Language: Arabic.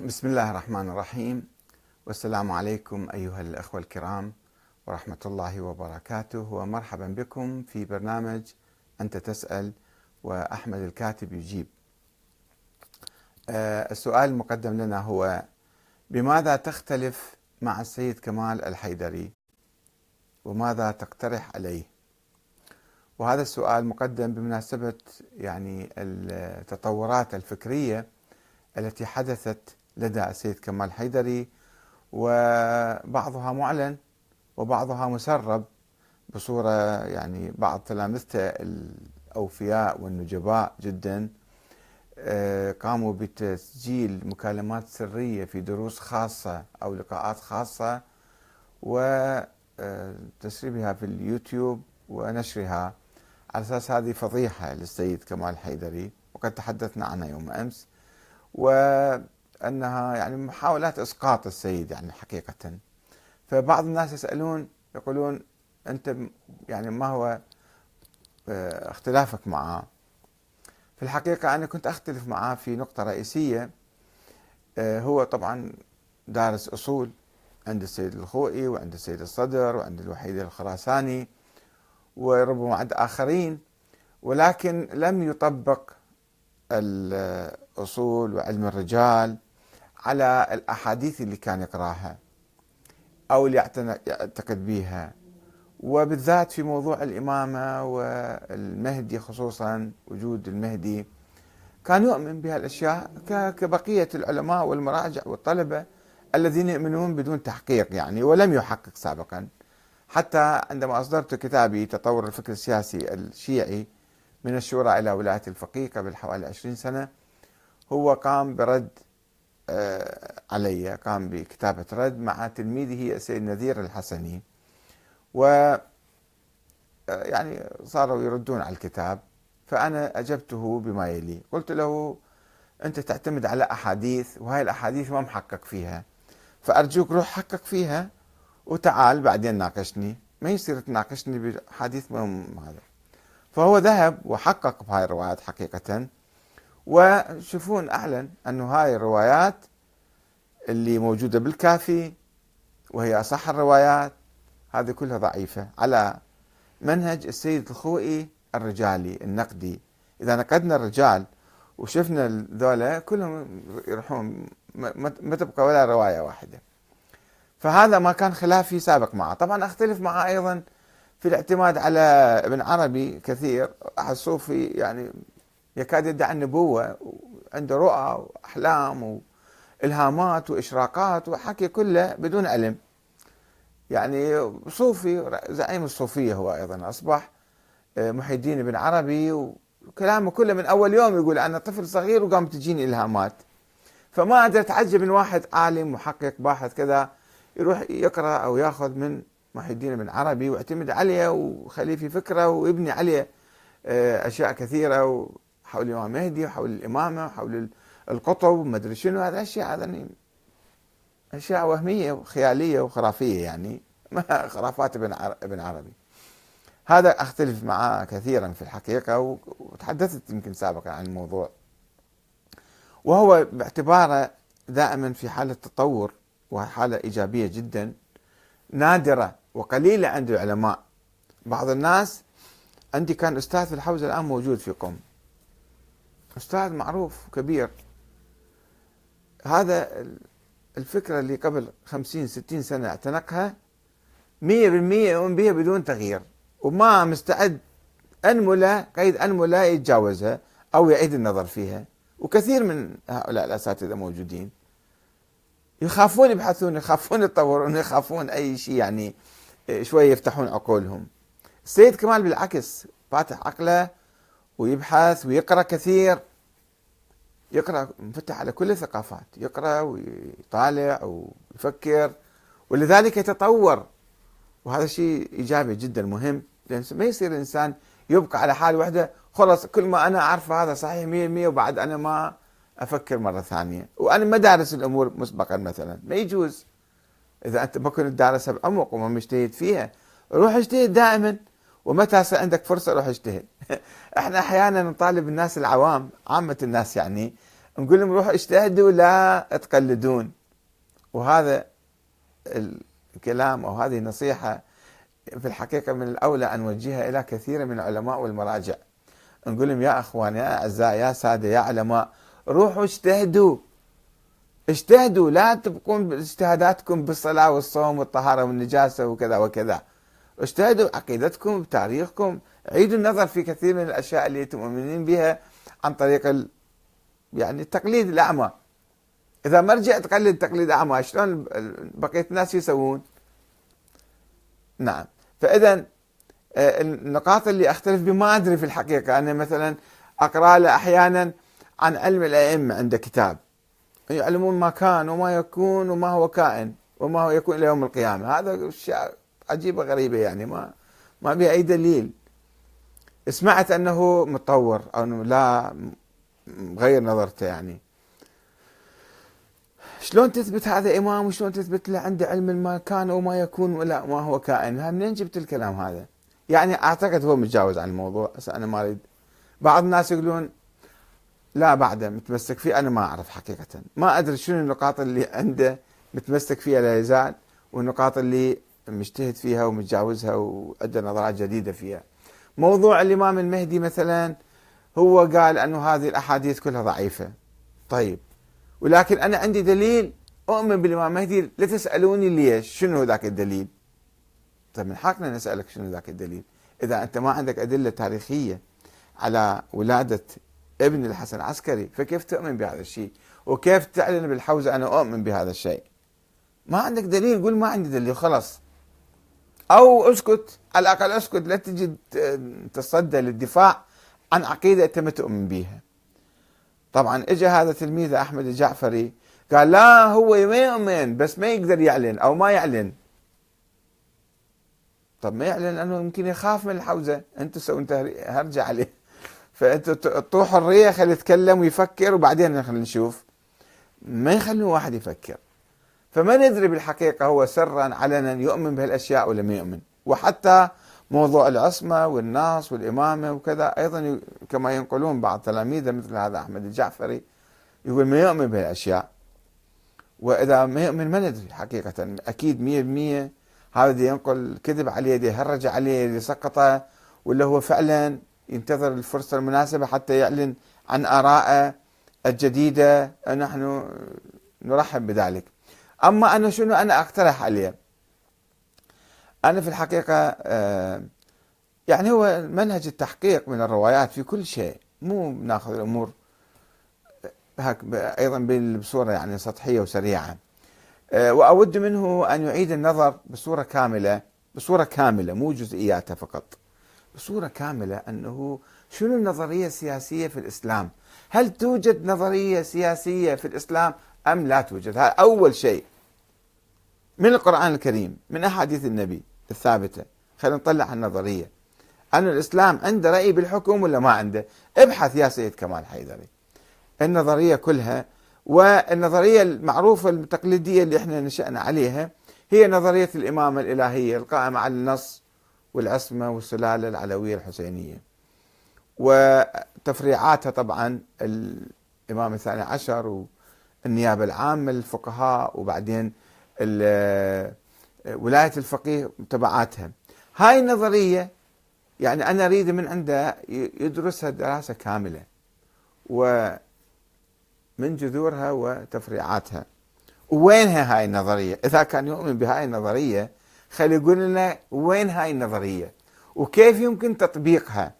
بسم الله الرحمن الرحيم والسلام عليكم أيها الأخوة الكرام ورحمة الله وبركاته ومرحبا بكم في برنامج أنت تسأل وأحمد الكاتب يجيب. آه، السؤال المقدم لنا هو بماذا تختلف مع السيد كمال الحيدري وماذا تقترح عليه؟ وهذا السؤال مقدم بمناسبة يعني التطورات الفكرية التي حدثت لدى السيد كمال الحيدري وبعضها معلن وبعضها مسرب بصورة يعني بعض تلامذته الأوفياء والنجباء جدا. آه، قاموا بتسجيل مكالمات سرية في دروس خاصة أو لقاءات خاصة وتسريبها في اليوتيوب ونشرها. على أساس هذه فضيحة للسيد كمال الحيدري وقد تحدثنا عنها يوم أمس. وأنها يعني محاولات إسقاط السيد يعني حقيقة. فبعض الناس يسألون يقولون أنت يعني ما هو آه، اختلافك معه. في الحقيقة أنا كنت أختلف معه في نقطة رئيسية آه، هو طبعا دارس أصول عند السيد الخوئي وعند السيد الصدر وعند الوحيد الخراساني وربما عند آخرين ولكن لم يطبق الأصول وعلم الرجال على الأحاديث اللي كان يقراها أو اللي يعتقد بها وبالذات في موضوع الإمامة والمهدي خصوصا وجود المهدي كان يؤمن بهالأشياء كبقية العلماء والمراجع والطلبة الذين يؤمنون بدون تحقيق يعني ولم يحقق سابقا. حتى عندما أصدرت كتابي تطور الفكر السياسي الشيعي من الشورى إلى ولاية الفقيه قبل حوالي 20 سنة هو قام برد علي قام بكتابة رد مع تلميذه السيد نذير الحسني. و آه، يعني صاروا يردون على الكتاب فأنا أجبته بما يلي. قلت له أنت تعتمد على أحاديث وهاي الأحاديث ما محقق فيها. فأرجوك روح حقق فيها وتعال بعدين ناقشني. ما يصير تناقشني بحديث هذا. فهو ذهب وحقق بهاي الروايات حقيقة. وشوفون أعلن أنه هاي الروايات اللي موجودة بالكافي وهي أصح الروايات هذه كلها ضعيفة. على منهج السيد الخوئي الرجالي النقدي. إذا نقدنا الرجال وشفنا ذولا كلهم يروحون ما تبقى ولا رواية واحدة. فهذا ما كان خلافي سابق معه. طبعا أختلف معه أيضا في الاعتماد على ابن عربي كثير. أحد صوفي يعني يكاد يدعي النبوة عنده رؤى وأحلام وإلهامات وإشراقات وحكي كله بدون علم. يعني صوفي زعيم الصوفية هو أيضا أصبح آه، محي الدين بن عربي وكلامه كله من أول يوم يقول أنا طفل صغير وقام تجيني إلهامات. فما أقدر أتعجب من واحد عالم محقق باحث كذا يروح يقرأ أو يأخذ من محي الدين بن عربي واعتمد عليه وخليه في فكرة ويبني عليه آه، أشياء كثيرة حول الإمام المهدي وحول الإمامة وحول القطب وما أدري شنو هذا الاشياء هذا أشياء وهمية وخيالية وخرافية يعني خرافات ابن ابن عربي. هذا أختلف معه كثيرا في الحقيقة وتحدثت يمكن سابقا عن الموضوع. وهو باعتباره دائما في حالة تطور وحالة إيجابية جدا نادرة وقليلة عند العلماء. بعض الناس عندي كان أستاذ في الحوزة الآن موجود في قم أستاذ معروف كبير هذا الفكرة اللي قبل خمسين ستين سنة اعتنقها مية بالمية يؤمن بها بدون تغيير وما مستعد أنملة قيد أنملة يتجاوزها أو يعيد النظر فيها. وكثير من هؤلاء الأساتذة موجودين. يخافون يبحثون يخافون يتطورون يخافون أي شيء يعني شوية يفتحون عقولهم. السيد كمال بالعكس فاتح عقله ويبحث ويقرأ كثير. يقرأ مفتح على كل الثقافات. يقرأ ويطالع ويفكر. ولذلك يتطور. وهذا شيء إيجابي جدا مهم. لأن ما يصير الإنسان يبقى على حال وحده. خلص كل ما أنا أعرفه هذا صحيح مية مية وبعد أنا ما أفكر مرة ثانية. وأنا ما دارس الأمور مسبقا مثلا. ما يجوز. إذا أنت ما كنت دارسها بعمق وما مجتهد فيها روح اجتهد دائما. ومتى عندك فرصة روح اجتهد إحنا أحيانا نطالب الناس العوام عامة الناس يعني نقول لهم روحوا اجتهدوا لا تقلدون. وهذا الكلام أو هذه النصيحة في الحقيقة من الأولى أن نوجهها إلى كثير من العلماء والمراجع. نقول لهم يا أخوان يا أعزاء يا سادة يا علماء روحوا اجتهدوا. اجتهدوا لا تبقون باجتهاداتكم بالصلاة والصوم والطهارة والنجاسة وكذا وكذا. اجتهدوا عقيدتكم بتاريخكم. عيدوا النظر في كثير من الأشياء اللي أنتم مؤمنين بها عن طريق ال... يعني التقليد الأعمى. إذا ما رجعت تقلد تقليد أعمى شلون بقية الناس يسوون؟ نعم. فإذا آه، النقاط اللي أختلف بها ما أدري في الحقيقة. أنا مثلا أقرأ له أحيانا عن علم الأئمة عنده كتاب. يعلمون ما كان وما يكون وما هو كائن وما هو يكون إلى يوم القيامة. هذا اشياء عجيبة غريبة يعني ما ما بها أي دليل. سمعت أنه متطور أو إنه لا غير نظرته يعني. شلون تثبت هذا إمام وشلون تثبت له عنده علم ما كان وما يكون ولا ما هو كائن؟ منين جبت الكلام هذا؟ يعني أعتقد هو متجاوز عن الموضوع بس أنا ما أريد. بعض الناس يقولون لا بعده متمسك فيه أنا ما أعرف حقيقة. ما أدري شنو النقاط اللي عنده متمسك فيها لا يزال والنقاط اللي مجتهد فيها ومتجاوزها وعنده نظرات جديدة فيها. موضوع الإمام المهدي مثلا هو قال أنه هذه الأحاديث كلها ضعيفة. طيب ولكن أنا عندي دليل أؤمن بالإمام المهدي لا تسألوني ليش شنو ذاك الدليل؟ طيب من حقنا نسألك شنو ذاك الدليل. إذا أنت ما عندك أدلة تاريخية على ولادة ابن الحسن العسكري فكيف تؤمن بهذا الشيء؟ وكيف تعلن بالحوزة أنا أؤمن بهذا الشيء؟ ما عندك دليل قول ما عندي دليل خلاص. أو أسكت على الأقل أسكت لا تجي تصدى للدفاع عن عقيدة أنت ما تؤمن بها طبعا اجى هذا تلميذ أحمد الجعفري قال لا هو ما يؤمن بس ما يقدر يعلن أو ما يعلن. طب ما يعلن لأنه يمكن يخاف من الحوزة. أنت سوي أنت هرجع عليه. فانتوا تعطوه حريه خليه يتكلم ويفكر وبعدين خلينا نشوف. ما يخلون واحد يفكر. فما ندري بالحقيقة هو سرا علنا يؤمن بهالأشياء ولا ما يؤمن. وحتى موضوع العصمة والناس والإمامة وكذا أيضا كما ينقلون بعض تلاميذه مثل هذا أحمد الجعفري يقول ما يؤمن بهالأشياء. وإذا ما يؤمن ما ندري حقيقة أكيد 100% هذا ينقل كذب عليه يهرج عليه سقطه ولا هو فعلا ينتظر الفرصة المناسبة حتى يعلن عن آرائه الجديدة. نحن نرحب بذلك. أما أنا شنو أنا أقترح عليه؟ أنا في الحقيقة آه، يعني هو منهج التحقيق من الروايات في كل شيء مو ناخذ الأمور هك أيضا بصورة يعني سطحية وسريعة. آه، وأود منه أن يعيد النظر بصورة كاملة بصورة كاملة مو جزئياتها فقط بصورة كاملة أنه شنو النظرية السياسية في الإسلام؟ هل توجد نظرية سياسية في الإسلام أم لا توجد؟ هذا أول شيء. من القرآن الكريم من أحاديث النبي الثابتة. خلينا نطلع النظرية. أن الإسلام عنده رأي بالحكم ولا ما عنده؟ ابحث يا سيد كمال حيدري. النظرية كلها والنظرية المعروفة التقليدية اللي إحنا نشأنا عليها هي نظرية الإمامة الإلهية القائمة على النص والعصمة والسلالة العلوية الحسينية. وتفريعاتها طبعا الإمام الثاني عشر والنيابة العامة للفقهاء وبعدين ولاية الفقيه تبعاتها. هاي النظرية يعني أنا أريد من عنده يدرسها دراسة كاملة ومن جذورها وتفريعاتها. وينها هاي النظرية؟ إذا كان يؤمن بهاي النظرية خلي يقول لنا وين هاي النظرية؟ وكيف يمكن تطبيقها؟